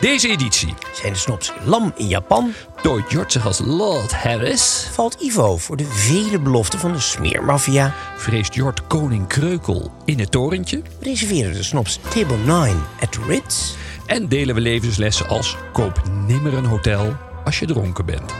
Deze editie Zijn de snops lam in Japan? tooit zich als Lord Harris. Valt Ivo voor de vele beloften van de smeermafia? Vreest Jort koning Kreukel in het torentje. Reserveren de snops Table 9 at the Ritz? En delen we levenslessen als koop nimmer een hotel als je dronken bent.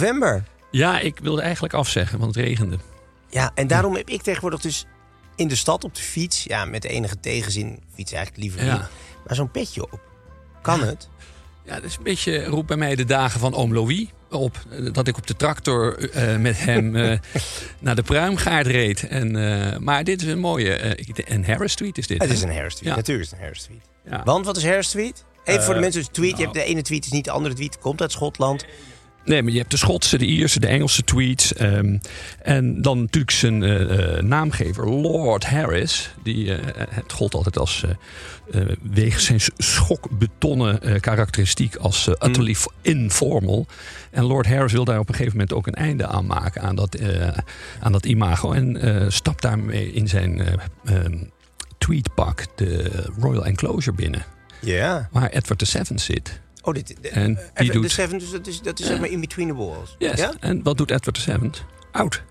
November. Ja, ik wilde eigenlijk afzeggen, want het regende. Ja, en daarom heb ik tegenwoordig dus in de stad op de fiets... ja, met enige tegenzin, fiets eigenlijk liever Ja. niet... maar zo'n petje op. Kan het? Ja, dat is een beetje, roept bij mij de dagen van oom Louis op. Eh, Dat ik op de tractor eh, met hem eh, naar de pruimgaard reed. En, eh, maar dit is een mooie, eh, een Harris Street is dit. Het hè? is een Harris. Ja. Natuurlijk is het een Harris. Want wat is Harris? Even voor de Eh, mensen dus tweet. Je nou. hebt de ene tweet is niet de andere tweet. Komt uit Schotland. Nee, maar je hebt de Schotse, de Ierse, de Engelse tweets. ehm, en dan natuurlijk zijn eh, eh, naamgever, Lord Harris. Die, eh, het gold altijd als, eh, wegens zijn schokbetonnen karakteristiek als eh, utterly informal. En Lord Harris wil daar op een gegeven moment ook een einde aan maken aan dat, aan dat imago. En stapt daarmee in zijn eh, ehm, tweetpak de Royal Enclosure binnen. Ja. Waar Edward VII zit. Oh, dit, de, En eh, die even, doet- De Seven, dus dat is, dat is zeg maar in between the walls. Yes. Ja? En wat doet Edward VII? Oud.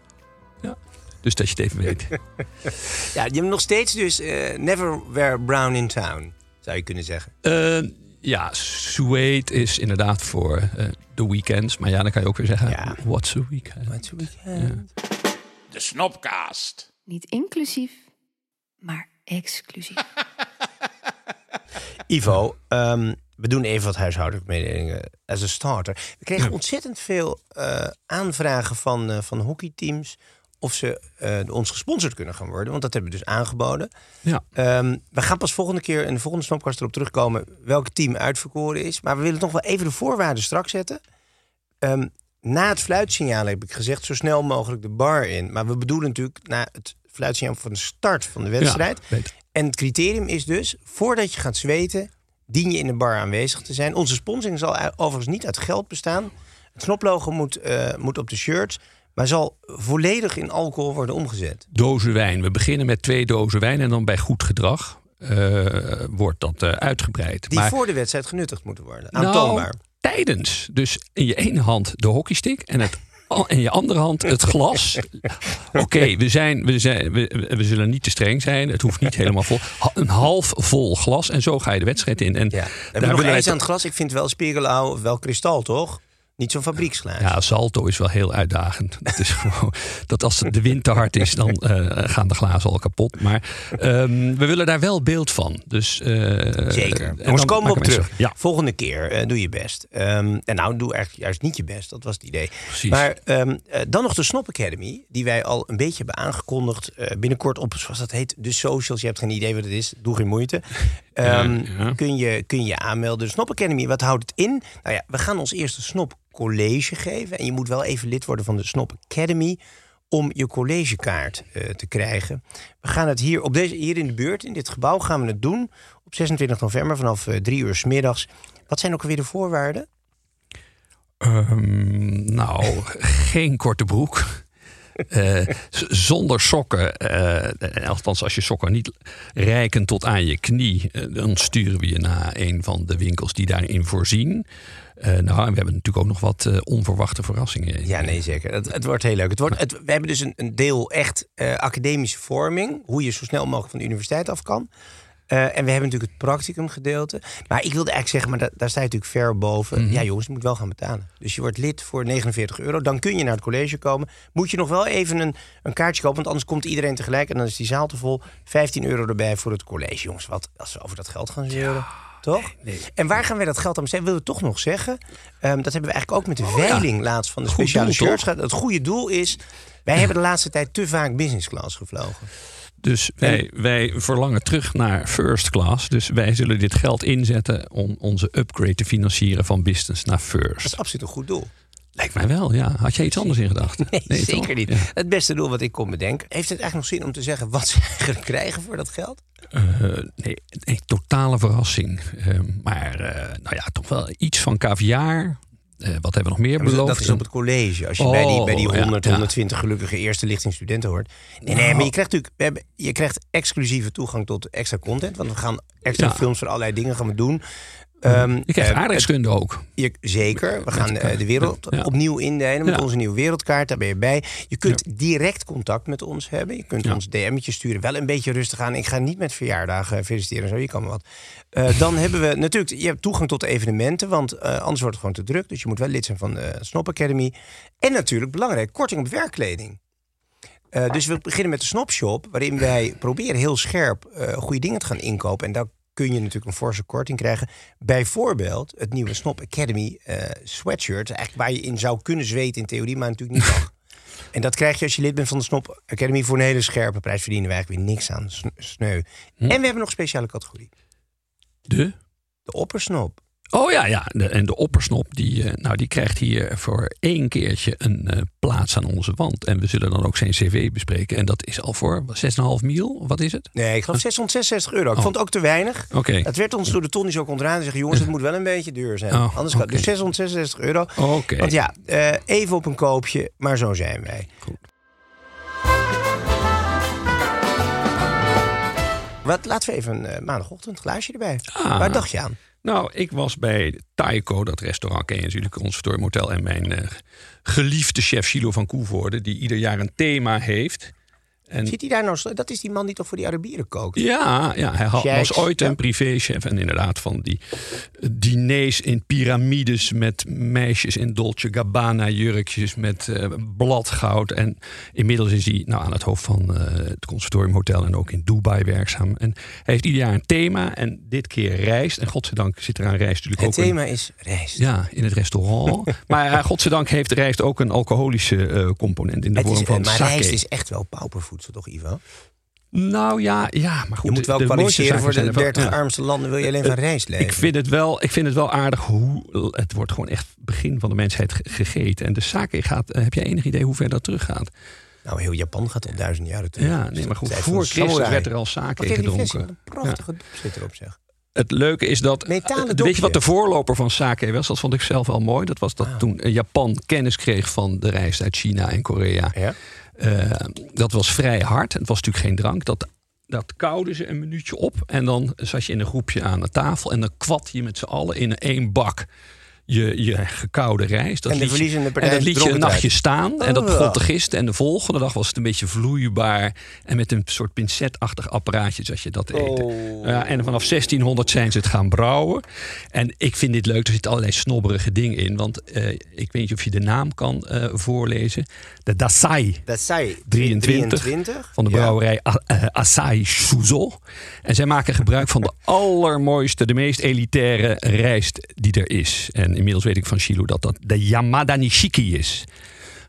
Ja. Dus dat je het even weet. Ja, je hebt nog steeds dus eh, never wear brown in town, zou je kunnen zeggen. Eh, ja, Suede is inderdaad voor eh, de weekends. Maar ja, dan kan je ook weer zeggen, Ja. what's a weekend? What's a weekend? De Snopcast. Niet inclusief, maar exclusief. Ivo, ehm, we doen even wat huishoudelijke mededelingen as a starter. We kregen ontzettend veel eh, aanvragen van, eh, van hockeyteams of ze eh, ons gesponsord kunnen gaan worden. Want dat hebben we dus aangeboden. Ja. Ehm, we gaan pas volgende keer in de volgende Snopcast erop terugkomen welk team uitverkoren is. Maar we willen nog wel even de voorwaarden strak zetten. Ehm, na het fluitsignaal heb ik gezegd zo snel mogelijk de bar in. Maar we bedoelen natuurlijk na het fluitsignaal van de start van de wedstrijd. Ja. En het criterium is dus, voordat je gaat zweten, dien je in de bar aanwezig te zijn. Onze sponsoring zal overigens niet uit geld bestaan. Het snoplogo moet, eh, moet op de shirts, maar zal volledig in alcohol worden omgezet. Dozen wijn. We beginnen met twee dozen wijn. En dan bij goed gedrag eh, wordt dat eh, uitgebreid. Die maar voor de wedstrijd genuttigd moeten worden. nou, Aantoonbaar. tijdens. Dus in je ene hand de hockeystick. En het in je andere hand het glas. Oké, we, zijn, we, zijn, we, we zullen niet te streng zijn. Het hoeft niet helemaal vol. Een half vol glas. En zo ga je de wedstrijd in. En ja. daar Hebben we nog eens aan het glas? Ik vind wel spiegelau of wel kristal, toch? Niet zo'n fabrieksglaas. Ja, salto is wel heel uitdagend. Dat is gewoon dat als de wind te hard is, dan eh, gaan de glazen al kapot. Maar ehm, we willen daar wel beeld van. Dus, eh, Zeker. Jongens, komen we op terug. Ja, Volgende keer eh, doe je best. Ehm, en nou, doe eigenlijk juist niet je best. Dat was het idee. Precies. Maar ehm, eh, dan nog de Snop Academy, die wij al een beetje hebben aangekondigd. binnenkort op, zoals dat heet, de socials. Je hebt geen idee wat het is. Doe geen moeite. Ehm, ja. Kun, je, kun je aanmelden. De Snop Academy, wat houdt het in? Nou ja, we gaan ons eerste Snop College geven. En je moet wel even lid worden van de Snop Academy om je collegekaart eh, te krijgen. We gaan het hier, op deze, hier in de buurt, in dit gebouw, gaan we het doen. Op 26 november vanaf eh, drie uur s middags. Wat zijn ook alweer de voorwaarden? Ehm, nou, geen korte broek. Eh, zonder sokken, eh, althans als je sokken niet reiken tot aan je knie, dan sturen we je naar een van de winkels die daarin voorzien. Eh, nou, en we hebben natuurlijk ook nog wat onverwachte verrassingen. Ja, nee, zeker. Het, het wordt heel leuk. Het wordt, het, we hebben dus een, een deel echt eh, academische vorming. Hoe je zo snel mogelijk van de universiteit af kan. Eh, en we hebben natuurlijk het practicum gedeelte. Maar ik wilde eigenlijk zeggen, maar da- daar sta je natuurlijk ver boven. Ja jongens, je moet wel gaan betalen. Dus je wordt lid voor 49 euro. Dan kun je naar het college komen. Moet je nog wel even een, een kaartje kopen. Want anders komt iedereen tegelijk. En dan is die zaal te vol. 15 euro erbij voor het college. Jongens, wat als we over dat geld gaan zeuren. Toch? En waar gaan wij dat geld aan besteden? Willen we toch nog zeggen? Ehm, dat hebben we eigenlijk ook met de veiling laatst van de Goed speciale doel, shirts. toch? Het goede doel is... Wij hebben de laatste tijd te vaak business class gevlogen. Dus wij, wij verlangen terug naar first class. Dus wij zullen dit geld inzetten om onze upgrade te financieren van business naar Dat first. is absoluut een goed doel. Lijkt mij wel, ja. Had jij iets anders in gedacht? Nee, zeker toch? niet. Ja. Het beste doel wat ik kon bedenken. Heeft het eigenlijk nog zin om te zeggen wat ze eigenlijk krijgen voor dat geld? Eh, nee, nee, totale verrassing. Eh, maar eh, nou ja, toch wel iets van caviar. Eh, wat hebben we nog meer Ja, beloofd? dat is op het college. Als je bij die, bij die Oh, ja, 100, ja. 120 gelukkige eerste lichtingstudenten hoort. Nee, nee, maar je krijgt natuurlijk hebben, je krijgt exclusieve toegang tot extra content. Want we gaan extra films voor allerlei dingen gaan we doen. Ehm, Je krijgt eh, aardrijkskunde ook. Je, zeker. We gaan elkaar. eh, de wereld Ja. opnieuw indelen met Ja. onze nieuwe wereldkaart. Daar ben je bij. Je kunt direct contact met ons hebben. Je kunt ons DM'tjes sturen. Wel een beetje rustig aan. Ik ga niet met verjaardagen feliciteren. en Zo, je kan wat. Eh, dan hebben we natuurlijk... Je hebt toegang tot de evenementen. Want anders wordt het gewoon te druk. Dus je moet wel lid zijn van de Snop Academy. En natuurlijk belangrijk, korting op werkkleding. Dus we beginnen met de Snopshop, waarin wij proberen heel scherp eh, goede dingen te gaan inkopen. En daar kun je natuurlijk een forse korting krijgen. Bijvoorbeeld het nieuwe Snop Academy eh, sweatshirt. Eigenlijk waar je in zou kunnen zweten in theorie, maar natuurlijk niet mag. En dat krijg je als je lid bent van de Snop Academy voor een hele scherpe prijs. Verdienen we eigenlijk weer niks aan. sn- Sneu. En we hebben nog een speciale categorie. De? De oppersnop. Oh ja, ja. De, en de oppersnop, die, eh, nou, die krijgt hier voor één keertje een eh, plaats aan onze wand. En we zullen dan ook zijn cv bespreken. En dat is al voor 6,5 mil? Wat is het? Nee, ik geloof 666 euro. Ik Oh. vond het ook te weinig. Oké. Het werd ons door de Tonnies ook ontraad. En zeggen, jongens, het moet wel een beetje duur zijn. Oh, Anders gaat oké. Dus 666 euro. Oké. Want ja, eh, even op een koopje, maar zo zijn wij. Goed. Wat, laten we even eh, maandagochtend, glaasje erbij. Ah. Waar dacht je aan? Nou, ik was bij Taiko, dat restaurant ken je natuurlijk, ons Motel. En mijn eh, geliefde chef Chilo van Koevoorde, die ieder jaar een thema heeft. En Zit hij daar nou? Dat is die man die toch voor die Arabieren kookt? Ja, ja hij had, was ooit een privéchef. En inderdaad van die diners in piramides met meisjes in Dolce Gabbana jurkjes met eh, bladgoud. En inmiddels is hij nou, aan het hoofd van eh, het Conservatorium Hotel en ook in Dubai werkzaam. En hij heeft ieder jaar een thema en dit keer rijst. En godzijdank zit er aan rijst natuurlijk Het ook een- thema is rijst. ja, in het restaurant. maar uh, godzijdank heeft rijst ook een alcoholische eh, component in de Het vorm is, van maar sake. rijst is echt wel paupervoedsel, toch Ivo? Nou ja, ja, maar goed. Je moet wel de- de mooiste kwalificeren voor de zijn er 30 wel- ja. armste landen. Wil je alleen van rijst leven? Ik vind, het wel, ik vind het wel aardig hoe. Het wordt gewoon echt begin van de mensheid ge- gegeten. En de sake gaat. eh, heb jij enig idee hoe ver dat teruggaat? Nou, heel Japan gaat al duizend jaren terug. Ja, nee, maar goed. Voor Christus werd er al sake gedronken. een prachtige dop zit erop, zeg. Het leuke is dat. Metalen eh, weet je wat de voorloper van sake was? Dat vond ik zelf wel mooi. Dat was dat Ah. toen eh, Japan kennis kreeg van de rijst uit China en Korea. Ja? Eh, dat was vrij hard. Het was natuurlijk geen drank. Dat, dat kouden ze een minuutje op. En dan zat je in een groepje aan de tafel. En dan kwat je met z'n allen in één bak je, je gekoude rijst. Dat En de verliezende partij En dat liet je een nachtje uit. staan. En dat Oh. begon te gisten. En de volgende dag was het een beetje vloeibaar. En met een soort pincetachtig apparaatje zat je dat te eten. Oh. Ja, en vanaf 1600 zijn ze het gaan brouwen. En ik vind dit leuk. Er zitten allerlei snobberige dingen in. Want eh, ik weet niet of je de naam kan eh, voorlezen. De Dasai. Dat zei 23, 23 van de Ja. brouwerij A- eh, Asahi Shuzo. En zij maken gebruik van de allermooiste, de meest elitaire rijst die er is. En inmiddels weet ik van Shilo dat dat de Yamada Nishiki is.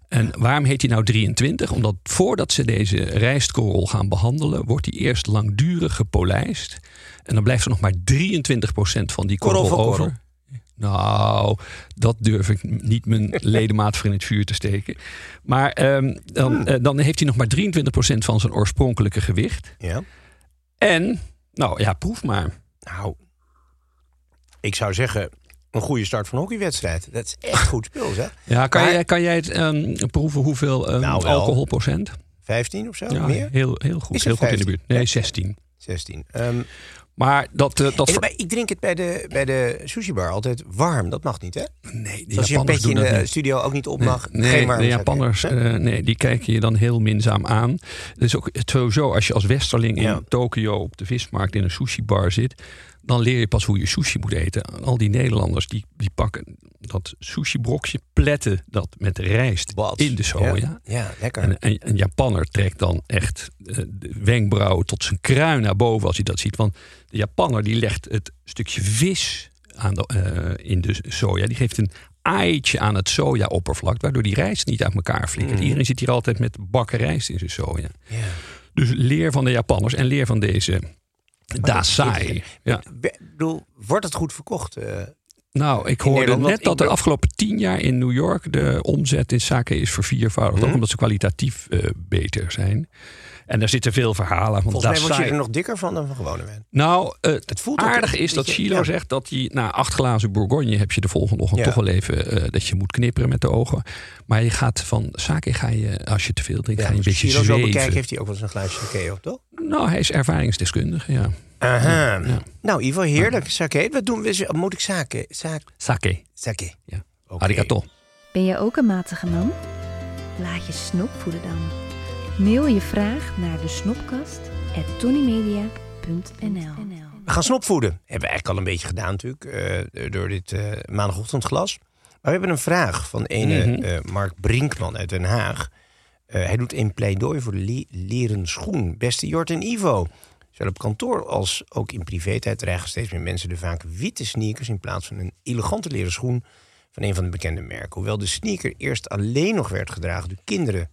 En waarom heet hij nou 23? Omdat voordat ze deze rijstkorrel gaan behandelen, wordt die eerst langdurig gepolijst. En dan blijft er nog maar 23% van die korrel, over. korrel. Nou, dat durf ik niet mijn ledemaat voor in het vuur te steken. Maar ehm, dan, eh, dan heeft hij nog maar 23% van zijn oorspronkelijke gewicht. Ja. En, nou ja, proef maar. Nou, ik zou zeggen, een goede start van een hockeywedstrijd. Dat is echt goed spul, zeg. Ja, kan, Maar- jij, kan jij het ehm, proeven hoeveel ehm, Nou, alcoholprocent? 15 of zo? Ja, Meer? heel, heel goed. Heel goed in de 15? buurt. Nee, 16. 16. Ehm, Maar dat... eh, dat en, ver- maar ik drink het bij de, bij de sushi bar altijd warm. Dat mag niet, hè? nee, Dus als je een petje in de niet. studio ook niet op Nee, mag. nee, geen warme de. Japanners, eh, nee, die kijken je dan heel minzaam aan. Het is ook sowieso, als je als westerling in. Tokio op de vismarkt in een sushi-bar zit, dan leer je pas hoe je sushi moet eten. Al die Nederlanders die, die pakken dat sushi-brokje, pletten dat met rijst Wat? in de soja. Ja, ja lekker. En een, een Japanner trekt dan echt eh, de wenkbrauwen tot zijn kruin naar boven als hij dat ziet. Want de Japanner die legt het stukje vis aan de, eh, in de soja. Die geeft een aaitje aan het soja-oppervlak, waardoor die rijst niet uit elkaar flikkert. Mm. Iedereen zit hier altijd met bakken rijst in zijn soja. ja. Dus leer van de Japanners en leer van deze Dasai. Ja. Bedoel, wordt het goed verkocht? eh? Nou, ik hoorde Nederland, net dat de afgelopen tien jaar in New York de omzet in sake is verviervoudigd. Mhm. Ook omdat ze kwalitatief eh, beter zijn. En daar zitten veel verhalen. Want Volgens mij word je er nog dikker van dan van gewone wijn. Nou, eh, het voelt een is dat Chilo ja. zegt dat hij na acht glazen Bourgogne heb je de volgende ochtend Ja. toch wel even eh, dat je moet knipperen met de ogen. Maar je gaat van sake ga je, als je te veel drinkt, ga je een beetje Chilo zo zweven. bekijken heeft hij ook wel eens een glaasje sake op, toch? Nou, hij is ervaringsdeskundige, ja. Aha. Ja. Nou, Ivo, heerlijk. Sake. Wat doen we? Moet ik sake? Sake. Sake. Sake. Ja. Oké. Arigato. Ben je ook een matige man? Laat je snop voeden dan. Mail je vraag naar de snopkast at tonymedia.nl We gaan snopvoeden. Hebben we eigenlijk al een beetje gedaan natuurlijk. eh, door dit eh, maandagochtendglas. Maar we hebben een vraag van ene Mhm. eh, Mark Brinkman uit Den Haag. Eh, hij doet een pleidooi voor de le- leren schoen. Beste Jort en Ivo. Zowel op kantoor als ook in privé-tijd dragen steeds meer mensen de vaak witte sneakers... in plaats van een elegante leren schoen van een van de bekende merken. Hoewel de sneaker eerst alleen nog werd gedragen door kinderen en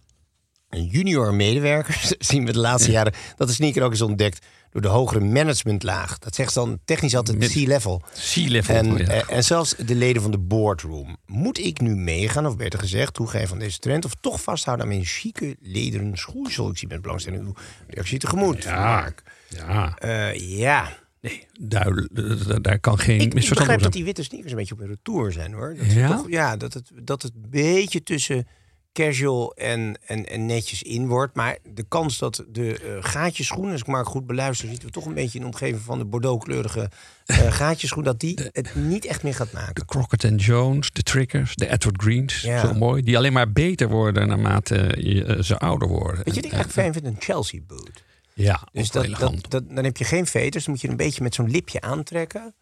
junior medewerkers zien we de laatste jaren dat de sneaker ook is ontdekt door de hogere managementlaag. Dat zegt dan technisch altijd C-level. Sea-level. En, ja. eh, en zelfs de leden van de boardroom. Moet ik nu meegaan, of beter gezegd, toegeven aan deze trend... of toch vasthouden aan mijn chique lederen schoeisel? Ik zie met belangstelling uw reactie tegemoet. Ja. Ja, Eh, ja, nee, eh, Daar kan geen ik, ik misverstand begrijp over dat die witte sneakers een beetje op hun retour zijn, hoor. Dat Ja? toch- ja, dat het, dat het een beetje tussen casual en, en, en netjes in wordt. Maar de kans dat de gaatjeschoen, als ik maar goed beluister... zitten we toch een beetje in de omgeving van de bordeauxkleurige eh gaatjeschoen... dat die het niet echt meer gaat maken. De Crockett and Jones, de Triggers, de Edward Greens. Ja. Zo mooi. Die alleen maar beter worden naarmate je, eh, ze ouder worden. Weet je ik eigenlijk fijn vind? Een Chelsea boot. Ja, Dus dat, dat, dan heb je geen veters. Dan moet je een beetje met zo'n lipje aantrekken.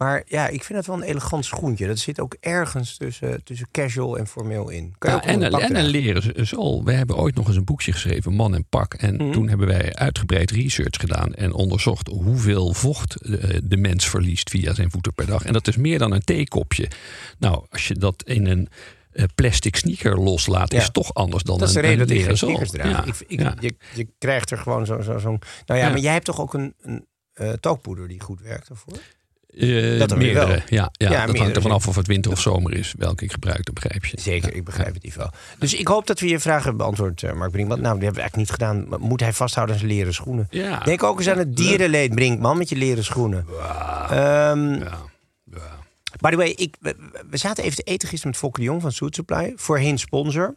Maar ja, ik vind het wel een elegant schoentje. Dat zit ook ergens tussen, tussen casual en formeel in. Kan Ja, en, een en een leren zool. We hebben ooit nog eens een boekje geschreven, Man en Pak. En Mhm. toen hebben wij uitgebreid research gedaan en onderzocht hoeveel vocht eh, de mens verliest via zijn voeten per dag. En dat is meer dan een theekopje. Nou, als je dat in een eh, plastic sneaker loslaat, Ja. is het toch anders dan Dat is de een, reden een dat ik leren geen zool. sneakers draag. Ja, Ik, ik, ja. je, je krijgt er gewoon zo'n... Zo, zo'n nou ja, maar jij hebt toch ook een, een eh, talkpoeder die goed werkt daarvoor? Eh, Dat meerdere, wel. ja, ja, dat meerdere. hangt er vanaf of het winter of zomer is, welke ik gebruik, dat begrijp je. Zeker, ik begrijp het Ivo. Dus ik hoop dat we je vragen hebben beantwoord, eh, Mark Brinkman. Nou, die hebben we eigenlijk niet gedaan. Moet hij vasthouden aan zijn leren schoenen? Ja. Denk ook eens aan het dierenleed, Brinkman, met je leren schoenen. Ehm, Ja. Ja. By the way, ik, we, we zaten even te eten gisteren met Fokker de Jong van Suit Supply. Voorheen sponsor.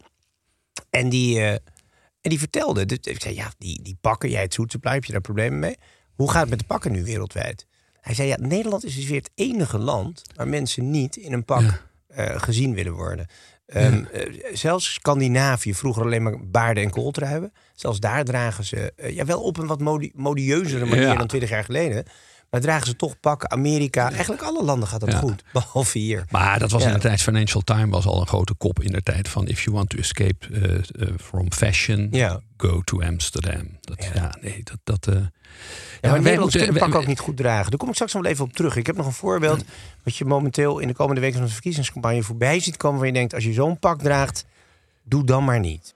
En die, eh, en die vertelde, dus ik zei, ja, die, die pakken, jij het Suit Supply, heb je daar problemen mee? Hoe gaat het met de pakken nu wereldwijd? Hij zei, ja, Nederland is dus weer het enige land waar mensen niet in een pak Ja. eh, gezien willen worden. Ehm, eh, zelfs Scandinavië, vroeger alleen maar baarden en kooltruien. Zelfs daar dragen ze, eh, ja, wel op een wat modi modieuzere manier Ja. dan twintig jaar geleden. Maar dragen ze toch pakken. Amerika, eigenlijk alle landen gaat dat Ja. goed. Behalve hier. Maar dat was Ja. in de tijd, Financial Times was al een grote kop in de tijd van if you want to escape eh, eh, from fashion, Ja. go to Amsterdam. Dat, ja. Ja. nee, dat... dat eh, Ja, maar wij Nederlanders moeten- kunnen pakken ook niet goed dragen. Daar kom ik straks nog wel even op terug. Ik heb nog een voorbeeld. Wat je momenteel in de komende weken van de verkiezingscampagne voorbij ziet komen. Waar je denkt, als je zo'n pak draagt, doe dan maar niet.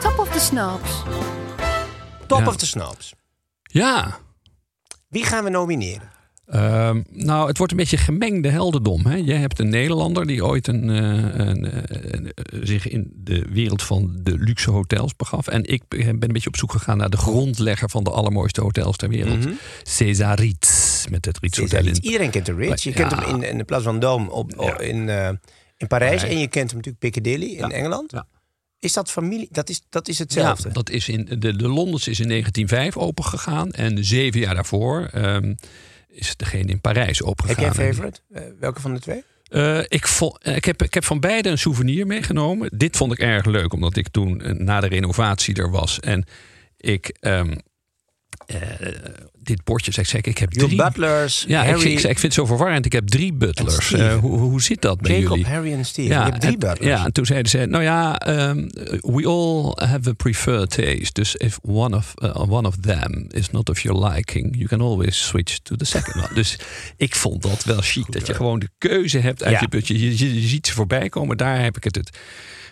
Top of the Snaps. Top Ja. of the snaps. Ja, Wie gaan we nomineren? Ehm, nou, het wordt een beetje gemengde heldendom. Hè? Jij hebt een Nederlander die ooit een, eh, een, eh, een, eh, zich in de wereld van de luxe hotels begaf. En ik ben een beetje op zoek gegaan naar de grondlegger van de allermooiste hotels ter wereld. César Ritz, met het Ritz Hotel in Iedereen kent de Ritz. Je Ja. kent hem in, in de Place Vendôme op, Ja. in, in Parijs. En je kent hem natuurlijk Piccadilly in. Engeland. Ja. Is dat familie? Dat is, dat is hetzelfde. Ja, dat is in, de, de Londens is in 1905 opengegaan. En zeven jaar daarvoor ehm, is degene in Parijs Heb opengegaan. jij een En- favorite? Eh, welke van de twee? Eh, ik, vond, eh, ik, heb, ik heb van beide een souvenir meegenomen. Dit vond ik erg leuk, omdat ik toen na de renovatie er was. En ik ehm, eh, dit bordje, zeg ik, zeg, ik heb Your drie... Butlers, ja, ik, Harry, ik, ik vind het zo verwarrend. Ik heb drie butlers. Eh, hoe, hoe zit dat bij Jacob, jullie? Harry en Steve. je hebt drie en- butlers. ja, en toen zeiden ze, nou ja, ehm, we all have a preferred taste. Dus if one of, uh, one of them is not of your liking, you can always switch to the second one. Dus ik vond dat wel chic, dat je gewoon de keuze hebt uit Ja. je budget. Je, je, je ziet ze voorbij komen, daar heb ik het het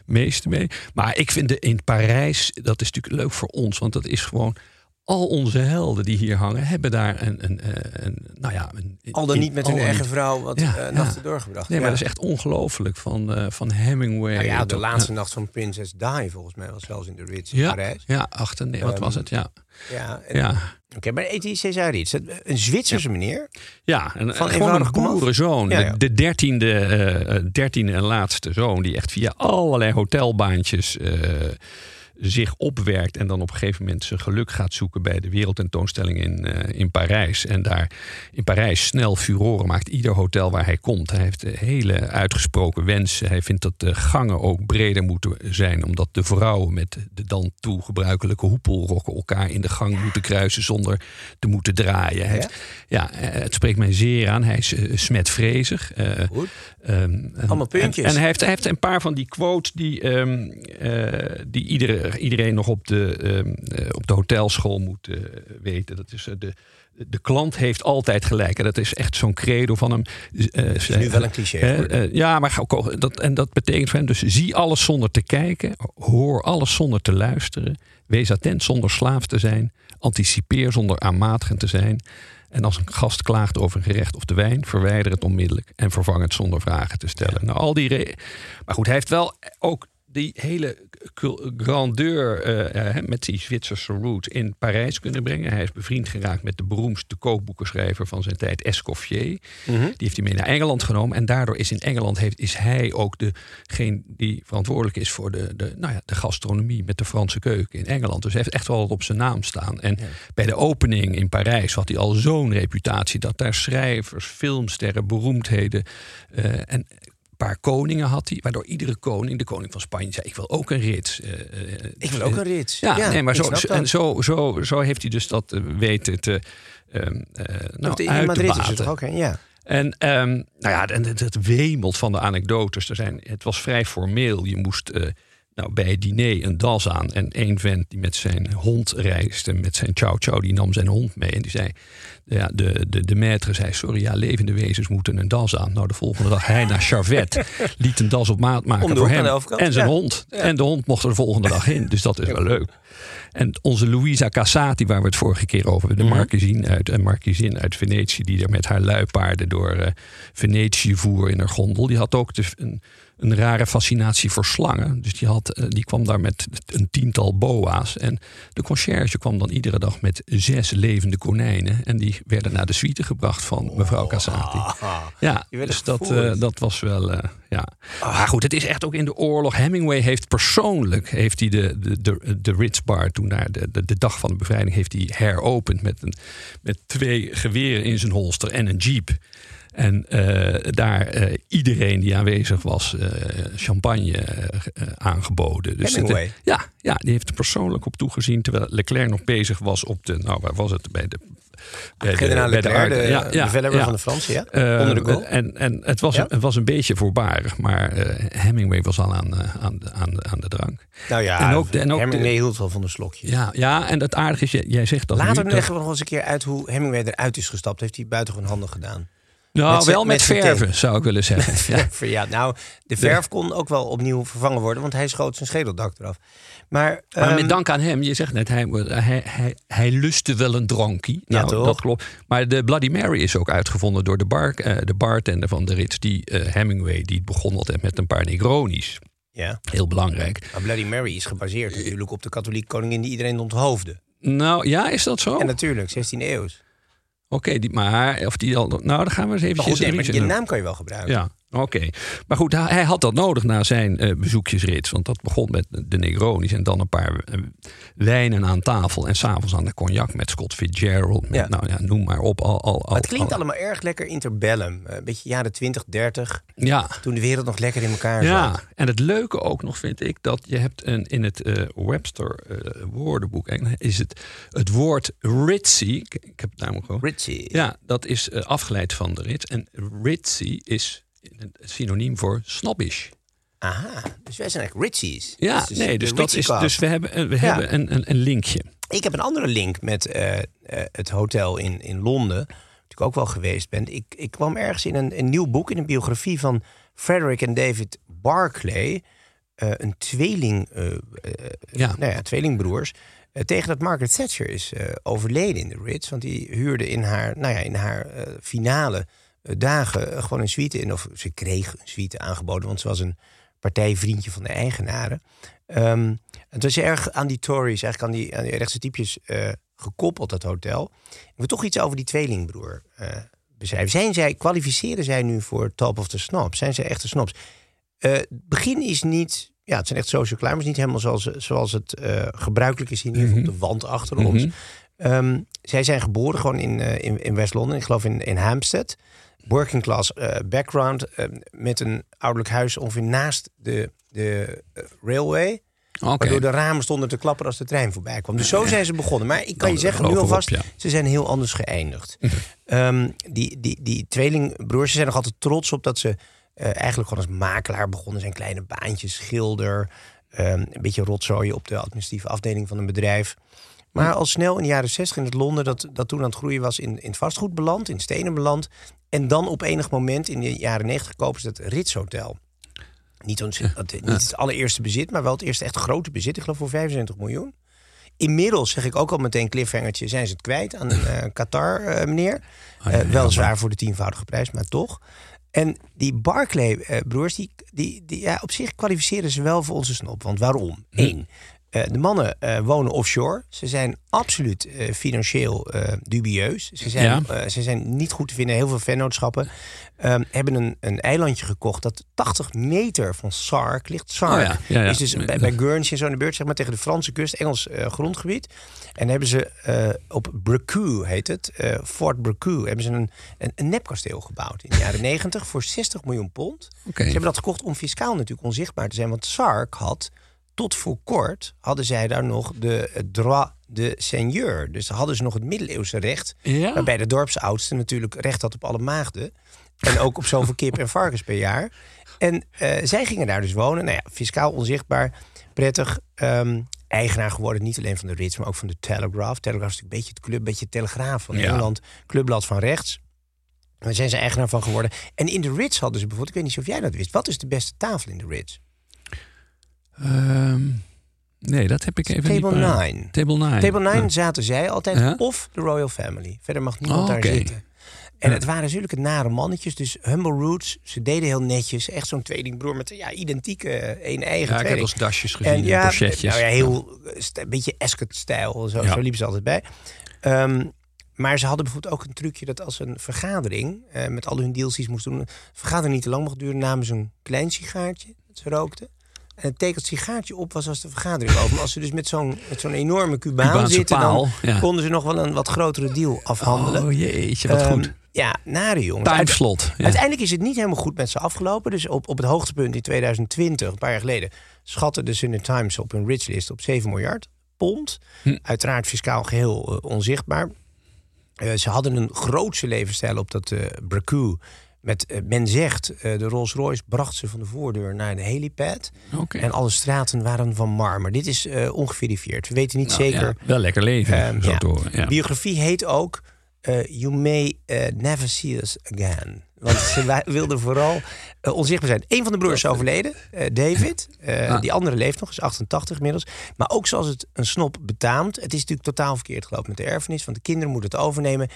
meeste mee. Maar ik vind de, in Parijs, dat is natuurlijk leuk voor ons, want dat is gewoon. Al onze helden die hier hangen, hebben daar een. een, een, een nou ja, een, Al dan in- niet met hun eigen vrouw wat Ja, eh, ja. nachten doorgebracht. Nee, maar Ja. dat is echt ongelooflijk. Van, eh, van Hemingway. Nou ja, de laatste nacht van Prinses Di volgens mij was zelfs in de Ritz in Ja, Parijs. ja, achter, nee, wat Ehm, was het? Ja, Ja, en- ja. Oké, maar Eti Cesar Ritz, een Zwitserse meneer. Ja, en, Van en gewoon een boerenzoon. Ja, ja. De, de dertiende, eh, eh, dertiende en laatste zoon. Die echt via allerlei hotelbaantjes eh, zich opwerkt. En dan op een gegeven moment zijn geluk gaat zoeken bij de wereldtentoonstelling in, eh, in Parijs. En daar in Parijs snel furoren maakt. Ieder hotel waar hij komt. Hij heeft eh, hele uitgesproken wensen. Hij vindt dat de gangen ook breder moeten zijn. Omdat de vrouwen met de dan toe gebruikelijke hoepelrokken elkaar in de gang moeten kruisen zonder te moeten draaien. Hij Ja? heeft- ja, eh, het spreekt mij zeer aan. Hij is eh, smetvrezig. Goed. ehm, en- Allemaal puntjes. En, en hij, heeft, hij heeft een paar van die quotes die, eh, die iedere, iedereen nog op de, ehm, eh, op de hotelschool moet eh, weten. Dat is eh, de, de klant heeft altijd gelijk. En dat is echt zo'n credo van hem. Eh, is nu wel een cliché ja, maar ook- dat, en dat betekent voor hem dus zie alles zonder te kijken. Hoor alles zonder te luisteren. Wees attent zonder slaaf te zijn. Anticipeer zonder aanmatigend te zijn. En als een gast klaagt over een gerecht of de wijn, verwijder het onmiddellijk en vervang het zonder vragen te stellen. Nou, al die maar goed, hij heeft wel ook die hele grandeur eh, eh, met die Zwitserse route in Parijs kunnen brengen. Hij is bevriend geraakt met de beroemdste kookboekenschrijver van zijn tijd, Escoffier. Mhm. Die heeft hij mee naar Engeland genomen. En daardoor is in Engeland heeft, is hij ook degene die verantwoordelijk is voor de, de, nou ja, de gastronomie met de Franse keuken in Engeland. Dus hij heeft echt wel wat op zijn naam staan. En bij de opening in Parijs had hij al zo'n reputatie dat daar schrijvers, filmsterren, beroemdheden eh, en paar koningen had hij, waardoor iedere koning, de koning van Spanje, zei: Ik wil ook een rits. Eh, eh, Ik wil ook een Rits. ja, nee, maar zo, en zo, zo, zo heeft hij dus dat eh, weten te. ehm, eh, nou, in uit te Madrid is het toch ook ja. En ehm, nou ja, het, het wemelt van de anekdotes. Er zijn, het was vrij formeel. Je moest nou, bij het diner een das aan. En één vent die met zijn hond reisde, met zijn chow chow, die nam zijn hond mee. En die zei, ja, de, de, de maître zei, sorry, ja, levende wezens moeten een das aan. Nou, de volgende dag hij naar Charvet, liet een das op maat maken voor hem en zijn ja. hond. En de hond mocht er de volgende dag in. Dus dat is wel leuk. En onze Louisa Cassati, waar we het vorige keer over hebben, de Mhm. markiezin uit, markiezin uit Venetië, die er met haar luipaarden door eh, Venetië voer in haar gondel, die had ook de, een, een rare fascinatie voor slangen. Dus die, had, eh, die kwam daar met een tiental boa's. En de conciërge kwam dan iedere dag met zes levende konijnen. En die werden naar de suite gebracht van mevrouw Cassati. Ja, dus dat, eh, dat was wel. eh, ja. Maar goed, het is echt ook in de oorlog. Hemingway heeft persoonlijk heeft hij de, de, de, de Ritz Bar toen naar de, de, de dag van de bevrijding heeft hij heropend met, een, met twee geweren in zijn holster en een jeep. En eh, daar eh, iedereen die aanwezig was, eh, champagne aangeboden. Dus het, Hemingway? ja, ja, die heeft er persoonlijk op toegezien. Terwijl Leclerc nog bezig was op de, nou waar was het? Bij de, bij de- Generaal de Leclerc, de, Arde- ja, ja, bevelhebber ja. van de Fransen, ja? Onder de goal. En, en het, was, het was een beetje voorbarig, maar Hemingway was al aan, aan, de, aan, de, aan de drank. Nou ja, en ook de- en ook Hemingway de- hield wel van de slokjes. Ja, ja, en het aardige is, jij, jij zegt dat Later nu. leggen we nog eens een keer uit hoe Hemingway eruit is gestapt. Heeft hij buitengewoon handig gedaan. Nou, met wel met, met verven, zou ik willen zeggen. ja. Ver- ja, nou, de verf kon ook wel opnieuw vervangen worden, want hij schoot zijn schedeldak eraf. Maar, Maar ehm, met dank aan hem, je zegt net, hij, hij, hij, hij lustte wel een drankie. Ja, Nou, toch? dat klopt. Maar de Bloody Mary is ook uitgevonden door de, bar, eh, de bartender van de Ritz. Die eh, Hemingway, die begon altijd met een paar Negronis. ja, Heel belangrijk. maar Bloody Mary is gebaseerd natuurlijk op de katholieke koningin die iedereen onthoofde. Nou, ja, is dat zo? En natuurlijk, 16e eeuw. Oké, die maar of die al. Nou, dan gaan we eens even. Goed, nee, maar je naam kan je wel gebruiken. Ja, oké. Maar goed, hij, had dat nodig na zijn eh, bezoekjesrits. Want dat begon met de Negronis en dan een paar eh, wijnen aan tafel. En s'avonds aan de cognac met Scott Fitzgerald. Met, Ja. Nou ja, noem maar op. Al, al, het klinkt al- allemaal erg lekker interbellum. Eh, Een beetje jaren 20, 30. Ja, Toen de wereld nog lekker in elkaar ja, zat. en het leuke ook nog vind ik dat je hebt een, in het Webster woordenboek is het, het woord ritzy. Ik, ik heb het namelijk gewoon. Ritchie. Ja, dat is afgeleid van de rit. En ritzy is een synoniem voor snobbish. Aha, dus wij zijn eigenlijk Ritchies. Ja, Dus nee, dus, dat is, dus we hebben, een- we Ja. hebben een, een, een linkje. Ik heb een andere link met eh, eh, het hotel in, in Londen. Waar ik ook wel geweest ben. Ik, ik kwam ergens in een, een nieuw boek, in een biografie van Frederick en David Barclay. eh, een tweeling, Ja. nou ja, tweelingbroers. tegen dat Margaret Thatcher is overleden in de Ritz. Want die huurde in haar, nou ja, in haar finale dagen eh, gewoon een suite in. Of ze kreeg een suite aangeboden, want ze was een partijvriendje van de eigenaren. Ehm, het was erg aan die Tories, eigenlijk aan die, aan die rechtse typjes eh, gekoppeld, dat hotel. Ik wil toch iets over die tweelingbroer eh, beschrijven. Zijn zij, kwalificeren zij nu voor Top of the Snobs? Zijn zij echte snobs? Eh, het begin is niet... Ja, het zijn echt social climbers. Niet helemaal zoals, zoals het eh, gebruikelijk is hier Mhm. op de wand achter ons. Ehm, zij zijn geboren gewoon in, eh, in, in West-Londen. Ik geloof in, in Hampstead. Working class eh, background. eh, met een ouderlijk huis ongeveer naast de, de eh, railway. Waardoor de ramen stonden te klappen als de trein voorbij kwam. Dus zo zijn ze begonnen. Maar ik kan je zeggen, nu alvast, ja. ze zijn heel anders geëindigd. Ehm, die, die, die tweelingbroers ze zijn nog altijd trots op dat ze eigenlijk gewoon als makelaar begonnen zijn. Kleine baantjes, schilder, ehm, een beetje rotzooien op de administratieve afdeling van een bedrijf. Maar al snel in de jaren 60 in het Londen, dat, dat toen aan het groeien was, in, in het vastgoed beland, in stenen beland. En dan op enig moment in de jaren 90 kopen ze het Ritz Hotel. Niet, ons, het, niet het allereerste bezit, maar wel het eerste echt grote bezit. Ik geloof voor 75 miljoen. Inmiddels, zeg ik ook al meteen cliffhangertje, zijn ze het kwijt aan eh, Qatar-meneer. Ah, ja, ja, weliswaar voor de tienvoudige prijs, maar toch. En die Barclay-broers, die, die, die, ja, op zich kwalificeren ze wel voor onze snop. Want waarom? Eén, eh, de mannen eh, wonen offshore. Ze zijn absoluut eh, financieel dubieus. Ze zijn, Ja. ze zijn niet goed te vinden. Heel veel vennootschappen ehm, hebben een, een eilandje gekocht dat 80 meter van Sark ligt. Sark Oh ja, ja, ja. is dus bij, bij Guernsey en zo in de beurt, zeg maar, tegen de Franse kust, Engels grondgebied. En hebben ze op Brecu, heet het, Fort Brecu, hebben ze een, een, een nepkasteel gebouwd in de jaren 90 voor 60 miljoen pond. Ze hebben dat gekocht om fiscaal natuurlijk onzichtbaar te zijn. Want Sark had, tot voor kort, hadden zij daar nog de droit de seigneur. Dus hadden ze nog het middeleeuwse recht. Ja? Waarbij de dorpsoudste natuurlijk recht had op alle maagden. En ook op zoveel kip en varkens per jaar. En eh, zij gingen daar dus wonen. Nou ja, fiscaal onzichtbaar, prettig. Ehm, eigenaar geworden, niet alleen van de Ritz, maar ook van de Telegraph. Telegraph is natuurlijk een beetje het club, een beetje Telegraaf van Ja. Engeland. Clubblad van rechts. Daar zijn ze eigenaar van geworden. En in de Ritz hadden ze bijvoorbeeld, ik weet niet of jij dat wist. Wat is de beste tafel in de Ritz? Ehm, nee, dat heb ik even Table niet. maar- 9. Table 9. Table 9 Ja. zaten zij altijd Ja. of de Royal Family. Verder mag niemand Oh, daar zitten. En het waren zulke nare mannetjes, dus humble roots. Ze deden heel netjes. Echt zo'n tweelingbroer met ja, identieke eh, een eigen Ja, ik heb als dasjes gezien En ja, nou ja, heel eh, een beetje Escort-stijl. Zo, zo liepen ze altijd bij. Ehm, maar ze hadden bijvoorbeeld ook een trucje dat als een vergadering eh, met al hun deals die ze moesten doen, een vergadering niet te lang mocht duren, namen ze een klein sigaartje dat ze rookten. En het teken dat het sigaartje op was als de vergadering over. Maar als ze dus met zo'n met zo'n enorme Cubaan Cubaanse zitten, dan ja. konden ze nog wel een wat grotere deal afhandelen. Oh jeetje, wat Ehm, goed. Ja, nare jongens. Timeslot. Ja. Uiteindelijk is het niet helemaal goed met ze afgelopen. Dus op, op het hoogtepunt in 2020, een paar jaar geleden, schatte de Sunday Times op hun rich list op 7 miljard pond. Hm. Uiteraard fiscaal geheel eh, onzichtbaar. Eh, ze hadden een grootse levensstijl op dat Brecu. Met, eh, men zegt, eh, de Rolls Royce bracht ze van de voordeur naar de helipad. En alle straten waren van marmer. Dit is eh, ongeverifieerd. We weten niet Nou, zeker. ja, wel lekker leven, Ehm, zo ja. Biografie heet ook You May Never See Us Again. Want ze wilden vooral onzichtbaar zijn. Een van de broers is overleden, David. Ah. Die andere leeft nog, is 88 inmiddels. Maar ook zoals het een snop betaamt. Het is natuurlijk totaal verkeerd gelopen met de erfenis. Want de kinderen moeten het overnemen.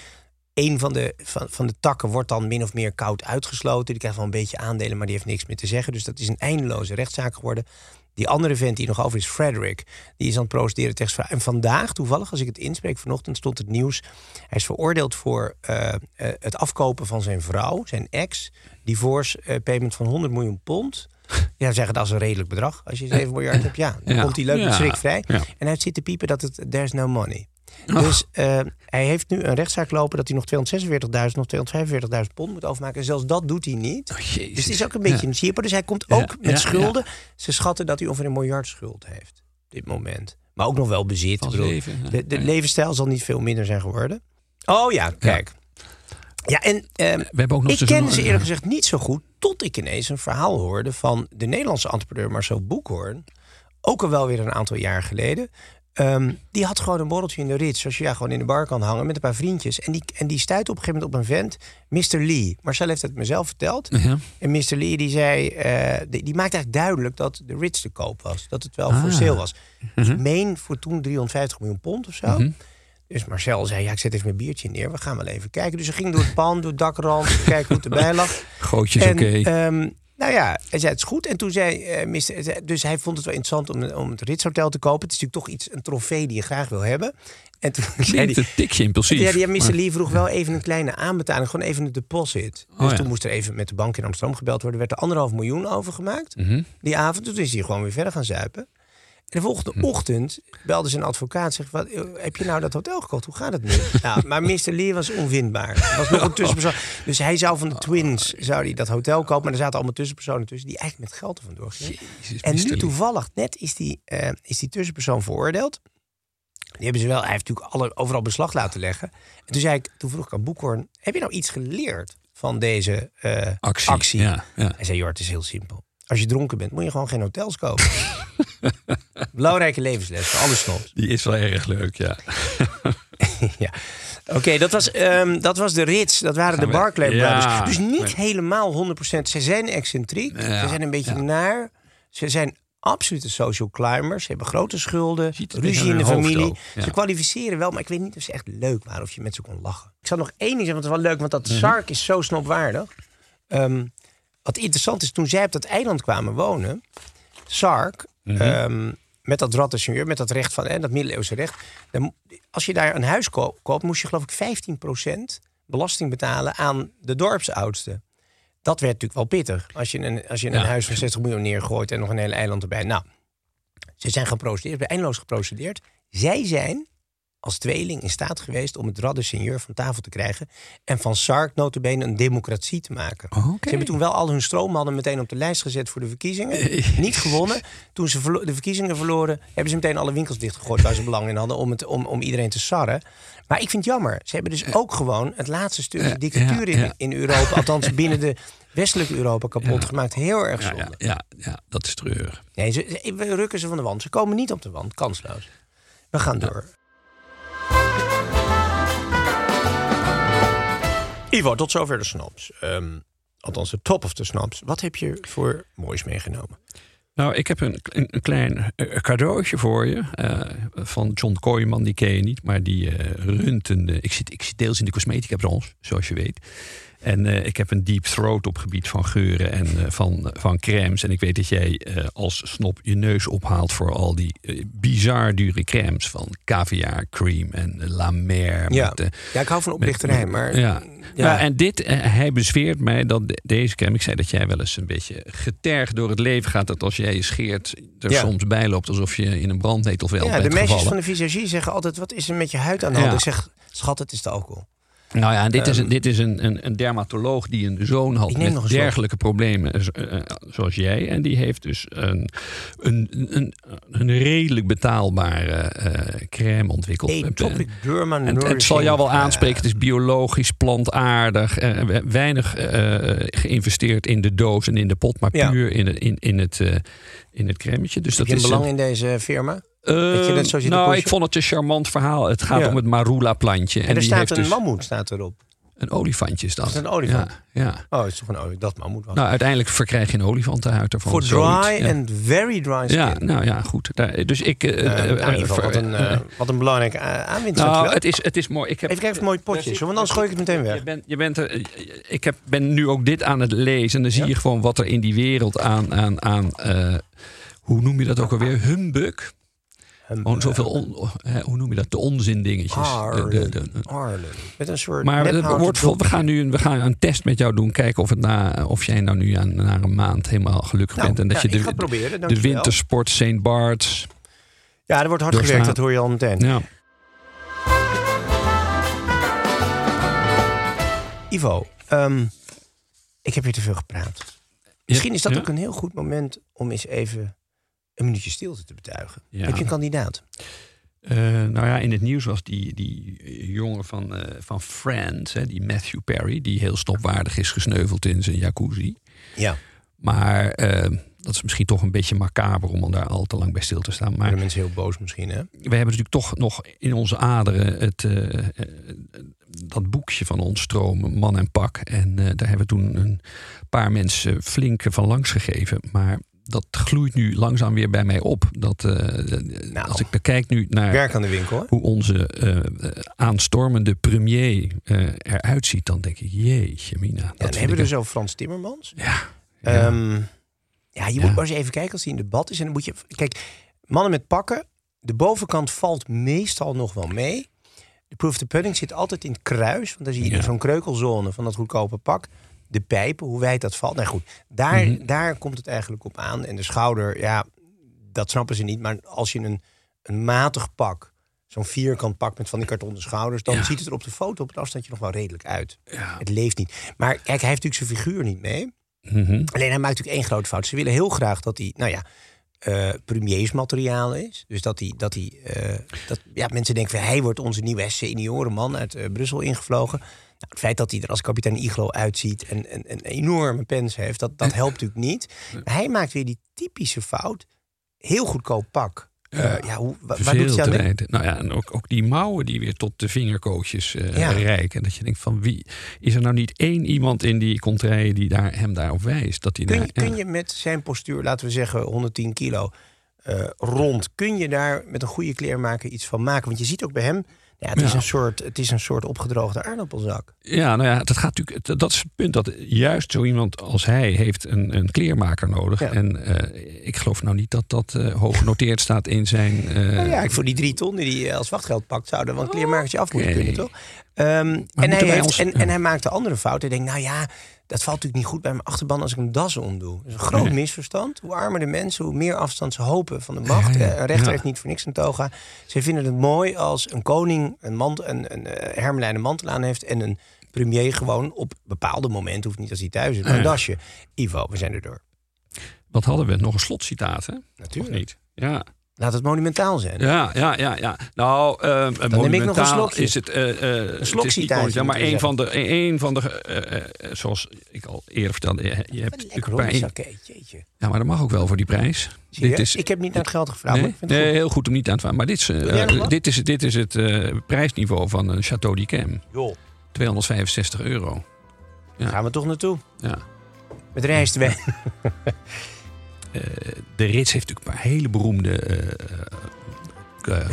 Een van de, van, van de takken wordt dan min of meer koud uitgesloten. Die krijgt wel een beetje aandelen, maar die heeft niks meer te zeggen. Dus dat is een eindeloze rechtszaak geworden. Die andere vent die nog over is, Frederick, die is aan het procederen tegen. En vandaag, toevallig, als ik het inspreek vanochtend, stond het nieuws. Hij is veroordeeld voor eh, eh, het afkopen van zijn vrouw, zijn ex. Divorce eh, payment van 100 miljoen pond. Ja, zeggen dat is een redelijk bedrag. Als je 7 miljard hebt, ja, dan Ja. komt hij leuk Ja. schrik vrij. Ja. En hij heeft zitten piepen dat het there's no money. Oh. Dus eh, hij heeft nu een rechtszaak lopen dat hij nog 246.000, nog 245.000 pond moet overmaken. En zelfs dat doet hij niet. Oh, jezus. Dus het is ook een beetje Ja. een chipper. Dus hij komt Ja, ook met ja, schulden. Ze schatten dat hij ongeveer een miljard schuld heeft. Op dit moment. Maar ook nog wel bezit. Bedoel, leven, de de levensstijl zal niet veel minder zijn geworden. Oh ja, kijk. Ja, en ehm, We hebben ook nog ik kende ze eerlijk gezegd niet zo goed... tot ik ineens een verhaal hoorde van de Nederlandse entrepreneur Marcel Boekhoorn. Ook al wel weer een aantal jaar geleden. Ehm, die had gewoon een borreltje in de rit, zoals je ja, gewoon in de bar kan hangen met een paar vriendjes. En die, en die stuitte op een gegeven moment op een vent, Mr. Lee. Marcel heeft het mezelf verteld. Ja. En Mr. Lee die zei, eh, die, die maakte eigenlijk duidelijk dat de Ritz te koop was. Dat het wel voor Ah. sale was. Ik meen voor toen 350 miljoen pond of zo. Dus Marcel zei, ja, ik zet even mijn biertje neer. We gaan wel even kijken. Dus ze ging door het pand, door het dakrand, kijken hoe het erbij lag. Gootjes En, oké. ehm, nou ja, hij zei het is goed. En toen zei Mr. Dus hij vond het wel interessant om, om het Ritz Hotel te kopen. Het is natuurlijk toch iets, een trofee die je graag wil hebben. En toen zei hij, een tikje impulsief. ja, die Mr. Lee vroeg wel even een kleine aanbetaling. Gewoon even een deposit. Dus Oh, ja. toen moest er even met de bank in Amsterdam gebeld worden. werd er anderhalf miljoen overgemaakt. Mhm. Die avond. Toen is hij gewoon weer verder gaan zuipen. En de volgende Hm. ochtend belde zijn advocaat. Zegt, wat, eh, heb je nou dat hotel gekocht? Hoe gaat het nu? nou, maar Mr. Lee was onvindbaar. Er was nog een tussenpersoon. Dus hij zou van de Twins zou die dat hotel kopen. Maar er zaten allemaal tussenpersonen tussen... die eigenlijk met geld er vandoor gingen. Jezus, En nu toevallig, net is die, eh, is die tussenpersoon veroordeeld. Die hebben ze wel, hij heeft natuurlijk alle, overal beslag laten leggen. En toen, zei ik, toen vroeg ik aan Boekhoorn, heb je nou iets geleerd van deze eh, Actie, actie? ja, ja. Hij zei, joh, het is heel simpel. Als je dronken bent, moet je gewoon geen hotels kopen. Belangrijke levensles voor alle snobs. Die is wel erg leuk, ja. ja. Oké, dat, was, ehm, dat was de Ritz. Dat waren de we- Barclay ja, Brothers. Dus niet helemaal 100%. Ze zijn excentriek. Ja, ze zijn een beetje ja. naar. Ze zijn absolute social climbers. Ze hebben grote schulden. Ruzie in de familie. ja. Ze kwalificeren wel, maar ik weet niet of ze echt leuk waren. Of je met ze kon lachen. Ik zal nog één ding zeggen, want het is wel leuk. Want dat Mhm. Sark is zo snopwaardig. Ehm, wat interessant is, toen zij op dat eiland kwamen wonen... Sark, Mhm. ehm, met dat met dat recht van hè, dat middeleeuwse recht. Dan, als je daar een huis ko- koopt, moest je geloof ik 15% belasting betalen aan de dorpsoudste. Dat werd natuurlijk wel pittig. Als je een, als je een Ja. huis van 60 miljoen neergooit en nog een hele eiland erbij. Nou, ze zijn geprocedeerd, eindeloos geprocedeerd. Zij zijn als tweeling in staat geweest om het droit de seigneur van tafel te krijgen. En van Sark notabene een democratie te maken. Ze hebben toen wel al hun stroommannen meteen op de lijst gezet voor de verkiezingen. Niet gewonnen. Toen ze de verkiezingen verloren, hebben ze meteen alle winkels dichtgegooid waar ze belang in hadden om, het, om, om iedereen te sarren. Maar ik vind het jammer. Ze hebben dus ook gewoon het laatste stukje dictatuur in, in Europa, althans binnen de westelijke Europa, kapot gemaakt. Heel erg zonde. ja, ja, ja, dat is treurig. Nee, ze, ze- we rukken ze van de wand. Ze komen niet op de wand, kansloos. We gaan door. Ivo, tot zover de snaps. Ehm, althans, de top of de snaps. Wat heb je voor moois meegenomen? Nou, ik heb een, een, klein eh, cadeautje voor je. eh, van John Kooijman, die ken je niet. Maar die eh runt ik, zit, ik zit deels in de cosmetica branche, zoals je weet. En eh, ik heb een deep throat op gebied van geuren en eh, van, van crèmes. En ik weet dat jij eh, als snop je neus ophaalt voor al die bizar dure crèmes. Van caviar cream en La Mer. Ja. met, Ja, ik hou van oplichterij, maar... ja. Ja. Ja. en dit, hij bezweert mij dat de- deze crème... Ik zei dat jij wel eens een beetje getergd door het leven gaat. Dat als jij je scheert, er Ja. soms bij loopt... alsof je in een brandnetelveld Ja, de bent meisjes gevallen. van de visagie zeggen altijd... wat is er met je huid aan de hand? Ja. Ik zeg, schat, het is de alcohol. Nou ja, en dit is, Ehm, een, dit is een, een, een dermatoloog die een zoon had met dergelijke problemen eh, eh, zoals jij. En die heeft dus een, een, een, een redelijk betaalbare eh crème ontwikkeld. Atopic derma En het, het zal jou wel aanspreken. Het is biologisch, plantaardig. we- weinig geïnvesteerd in de doos en in de pot, maar Ja. puur in, het- in, in, het, in het crèmetje. Dus Heb dat je is belang in deze firma? Eh, net te nou, ik vond het een charmant verhaal. Het gaat Ja. om het marula-plantje. En, er die staat heeft een dus mammoet staat erop. een olifantje. Is dat. Is een olifant? Ja, ja. Oh, het is toch een olifant? Dat mammoet was. Nou, uiteindelijk verkrijg je een olifantenhuid ervan. Voor dry ja. and very dry skin. Ja, nou ja, goed. Daar- Dus ik... eh, Eh, eh, ieder geval, ver- wat een, eh, wat een belangrijke uh, aanwinst. nou, het is, het is mooi. Ik heb, Even kijken of mooi potje is, want anders gooi ik het meteen weg. Je bent, je bent er, ik heb, ben nu ook dit aan het lezen. En dan zie je gewoon wat er in die wereld aan... aan, aan eh, hoe noem je dat ook alweer? Humbug? Gewoon zoveel... On, hè, hoe noem je dat? De onzin dingetjes. De, de, de- de- Arlen. Met een soort maar het nephouten wordt, vol- we gaan nu een, we gaan een test met jou doen. Kijken of, het na, of jij nou nu aan, na een maand helemaal gelukkig Nou, bent. En dat ja, je de, proberen, de wintersport St. Bart's... Ja, er wordt hard gewerkt, dat hoor je al meteen. Ja. Ivo, ehm, ik heb weer te veel gepraat. Misschien is dat Ja? ook een heel goed moment om eens even een minuutje stilte te betuigen. Ja. Heb je een kandidaat? Eh, nou ja, in het nieuws was die, die jongen van, eh, van Friends, hè, die Matthew Perry, die heel stopwaardig is gesneuveld in zijn jacuzzi. Ja. Maar eh, dat is misschien toch een beetje macaber om daar al te lang bij stil te staan. Maar Worden mensen heel boos misschien, hè? we hebben natuurlijk toch nog in onze aderen het, dat boekje van ons stromen, man en pak. En daar hebben we toen een paar mensen flink van langs gegeven. Maar dat gloeit nu langzaam weer bij mij op. Dat, eh, als ik bekijk nu naar Werk aan de winkel, hè? hoe onze eh, eh, aanstormende premier eh, eruit ziet, dan denk ik, jeetje mina. Ja, Dat dan hebben we dus over Frans Timmermans. ja, Ja, ja. ja je Ja. moet maar eens even kijken als hij in debat is. En dan moet je. Kijk, mannen met pakken. De bovenkant valt meestal nog wel mee. De proof of the pudding zit altijd in het kruis. Want dan zie je Ja. zo'n kreukelzone van dat goedkope pak. De pijpen, hoe wijd dat valt. Nou goed, daar, Mhm. daar komt het eigenlijk op aan. En de schouder, ja, dat snappen ze niet. Maar als je een, een matig pak, zo'n vierkant pak met van die kartonnen schouders... dan Ja. ziet het er op de foto op het afstandje nog wel redelijk uit. ja. Het leeft niet. Maar kijk, hij heeft natuurlijk zijn figuur niet mee. Mhm. Alleen hij maakt natuurlijk één grote fout. Ze willen heel graag dat hij, nou ja, eh premiersmateriaal is. Dus dat hij, dat hij, eh, dat ja, mensen denken van hij wordt onze nieuwe seniorenman uit eh, Brussel ingevlogen. Nou, het feit dat hij er als kapitein Iglo uitziet en, en, en een enorme pens heeft, dat, dat helpt natuurlijk niet. Maar hij maakt weer die typische fout. Heel goedkoop pak. Ja. Eh, ja, hoe, wa- waar doet hij aan. Nou ja, en ook, ook die mouwen die weer tot de vingerkootjes eh Ja. reiken. Dat je denkt van wie is er nou niet één iemand in die contraille die daar, hem daarop wijst? Dat hij Kun, daar, je, kun ja. je met zijn postuur, laten we zeggen 110 kilo eh, rond, kun je daar met een goede kleermaker iets van maken? Want je ziet ook bij hem, ja, het, is Ja. een soort, het is een soort opgedroogde aardappelzak. Ja, nou ja, dat gaat natuurlijk. Dat is het punt dat juist zo iemand als hij heeft een, een kleermaker nodig. Ja. En eh, ik geloof nou niet dat dat eh, hoog genoteerd staat in zijn. eh, Nou ja, voor die drie ton die hij als wachtgeld pakt, zouden wel een kleermakertje af moeten kunnen, toch? Ehm, en, hij wij heeft, ons- en, en hij maakt de andere fout. Hij denkt, nou ja, dat valt natuurlijk niet goed bij mijn achterban als ik een das omdoe. Dat is een groot Nee. misverstand. Hoe armer de mensen, hoe meer afstand ze hopen van de macht. Ja, ja, Eh, Een rechter heeft niet voor niks een toga. Ze vinden het mooi als een koning een, mant, een, een eh, hermelijnen mantel aan heeft... en een premier gewoon op bepaalde momenten, hoeft niet als hij thuis is, maar een dasje. Ivo, we zijn er door. Wat hadden we? Nog een slotcitaat, hè? Of Natuurlijk. niet? Ja, Laat het monumentaal zijn. ja, ja, ja. ja. Nou, eh neem ik nog een monumentaal slokje. is het. eh, eh, is niet slokcitaatje monumentaal, maar een van de, een van de zoals ik al eerder vertelde, je, je hebt Lekker natuurlijk hoor, bij- jeetje. Ja, maar dat mag ook wel voor die prijs. Serieus? Ik heb niet naar het geld gevraagd, maar nee, ik vind het nee, goed. heel goed om niet aan te vragen. Maar dit is, dit is, dit is het eh, prijsniveau van een Chateau d'Yquem. Joh, 265 euro. daar gaan we toch naartoe. Ja. Met rijstwijn. Eh, de Rits heeft natuurlijk een paar hele beroemde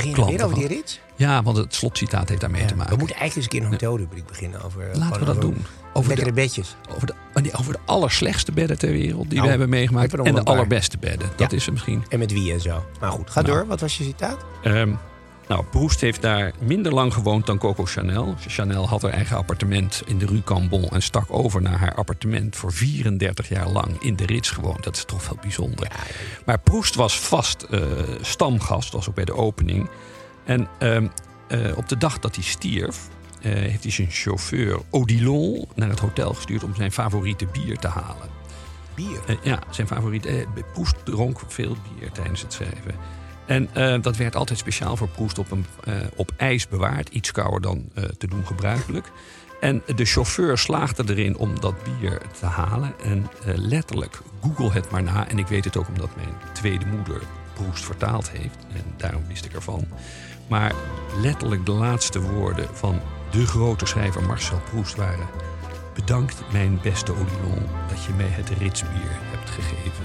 je klanten. over die gehad. rit? Ja, want het slotcitaat heeft daarmee te maken. We moeten eigenlijk eens een keer een hotelrubriek beginnen over... Laten we dat over doen. Over Lekkere de, bedjes. over, de, oh over de allerslechtste bedden ter wereld die Nou, we hebben ik meegemaakt. heb En de paar. allerbeste bedden. Dat is er misschien. En met wie en zo. Maar goed, ga Nou. door. Wat was je citaat? Ehm, nou, Proest heeft daar minder lang gewoond dan Coco Chanel. Chanel had haar eigen appartement in de Rue Cambon... en stak over naar haar appartement voor 34 jaar lang in de Rits gewoond. Dat is toch wel bijzonder. Maar Proest was vast eh, stamgast, was ook bij de opening. En ehm, eh, op de dag dat hij stierf... eh, heeft hij zijn chauffeur Odilon naar het hotel gestuurd... om zijn favoriete bier te halen. Bier. Ja, zijn favoriet. eh, Proest dronk veel bier tijdens het schrijven. En eh, dat werd altijd speciaal voor Proest op, een, eh, op ijs bewaard. Iets kouder dan eh, te doen gebruikelijk. En de chauffeur slaagde erin om dat bier te halen. En letterlijk, google het maar na. En ik weet het ook omdat mijn tweede moeder Proest vertaald heeft. En daarom wist ik ervan. Maar letterlijk de laatste woorden van de grote schrijver Marcel Proest waren... Bedankt, mijn beste Odilon, dat je mij het ritsbier hebt gegeven.